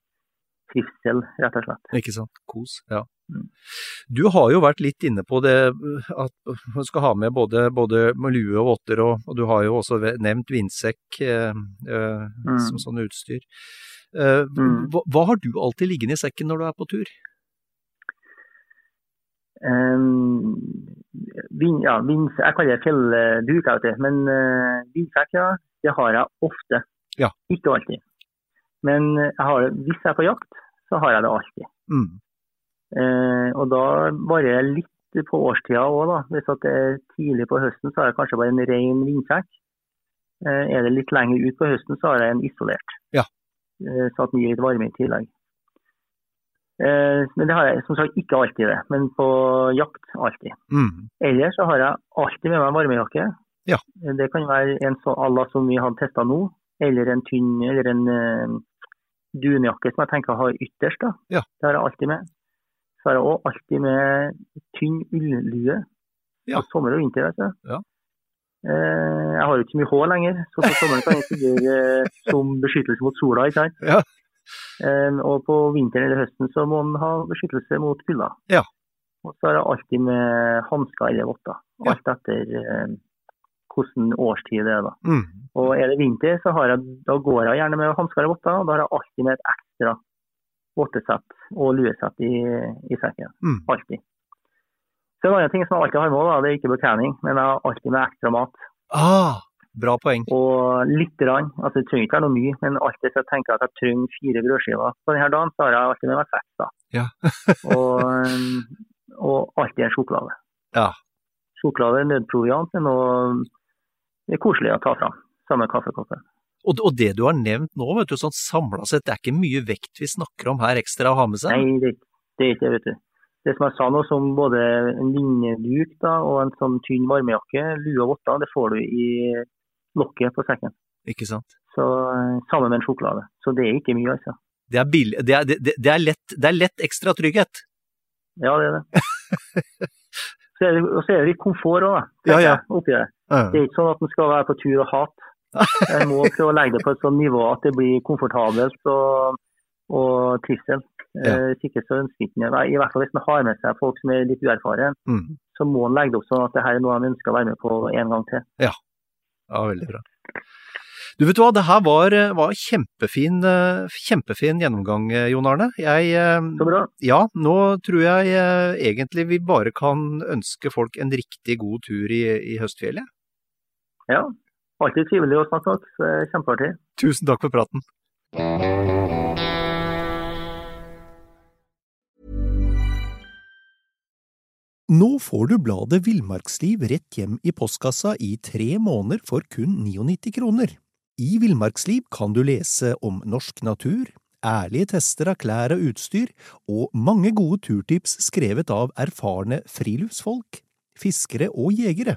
trivsel, rett og slett. Ikke sant. Kos. Ja. Mm. Du har jo vært litt inne på det at man skal ha med både, både lue og votter, og, og du har jo også nevnt vindsekk eh, eh, Mm. som sånn utstyr. Eh, Mm. hva, hva har du alltid liggende i sekken når du er på tur? Um, vind, ja, vind, jeg kaller det fjellduk, det. Men uh, vindsekk, ja, det har jeg ofte. Ja. Ikke alltid. Men jeg har, hvis jeg er på jakt, så har jeg det alltid. Mm. Eh, og da varierer jeg litt på årstida òg, da. Hvis det er tidlig på høsten, så har jeg kanskje bare en ren vindsekk. Eh, er det litt lenger ut på høsten, så har jeg en isolert. Ja. Eh, så at den gir litt varme i tillegg. Eh, men det har jeg som sagt ikke alltid det, men på jakt alltid. Mm. Ellers så har jeg alltid med meg en varmejakke. Ja. Eh, Det kan være en så à la som vi har testa nå, eller en tynn eller en eh, dunjakke som jeg tenker å ha ytterst. da. Ja. Det har jeg alltid med. Så har jeg òg alltid med tynn ullue Ja. sommer og vinter. vet du. Ja. Eh, jeg har jo ikke så mye hår lenger, så på sommeren kan jeg fungere eh, som beskyttelse mot sola. ikke sant? Ja. Eh, og på vinteren eller høsten så må man ha beskyttelse mot kulda. Ja. Og så har jeg alltid med hansker eller votter. Alt etter eh, hvilken årstid det er. da. Mm. Og er det vinter, så har jeg, da går jeg gjerne med hansker og votter. Da har jeg alltid med et ekstra vottesett og luesett i, i sekken. Mm. Alltid. Så en annen ting som jeg alltid har med, da, det er ikke bekledning, men jeg har alltid med ekstra mat. Ah, bra poeng. Og litt, rann, altså det trenger ikke være noe mye, men alltid så tenker jeg at jeg trenger fire brødskiver på denne dagen, så har jeg alltid med meg seks. da. Ja. og, og alltid en sjokolade. Ja. Sjokolade er nødproviant, men noe det er koselig å ta fram. Sammen med kaffekoppen. Og, og det du har nevnt nå, vet du, sånn samla sett, det er ikke mye vekt vi snakker om her ekstra å ha med seg? Nei, det, det er ikke det, vet du. Det som jeg sa nå, som både en vindeduk da, og en sånn tynn varmejakke, lue og votter, det får du i lokket på sekken. Ikke sant? Så eh, Sammen med en sjokolade. Så det er ikke mye, altså. Det er, billig, det er, det, det er, lett, det er lett ekstra trygghet. Ja, det er det. så er det og så er det litt komfort òg. Ja, ja. Oppi det. Det er ikke sånn at en skal være på tur og hate. En må prøve å legge det på et sånt nivå at det blir komfortabelt og, og trivsel. Ja. Eh, ikke så ønsker ikke I hvert fall hvis man har med seg folk som er litt uerfaren, Mm. så må en legge det opp sånn at det her er noe man ønsker å være med på en gang til. Ja, veldig bra. Du vet hva, det her var, var kjempefin, eh, kjempefin gjennomgang, eh, Jon Arne. Jeg, Så bra. ja, nå tror jeg egentlig vi bare kan ønske folk en riktig god tur i, i høstfjellet. Ja, alltid trivelig å snakke med dere. Kjempeartig. Tusen takk for praten. Nå får du bladet Villmarksliv rett hjem i postkassa i tre måneder for kun 99 kroner. I Villmarksliv kan du lese om norsk natur, ærlige tester av klær og utstyr, og mange gode turtips skrevet av erfarne friluftsfolk, fiskere og jegere.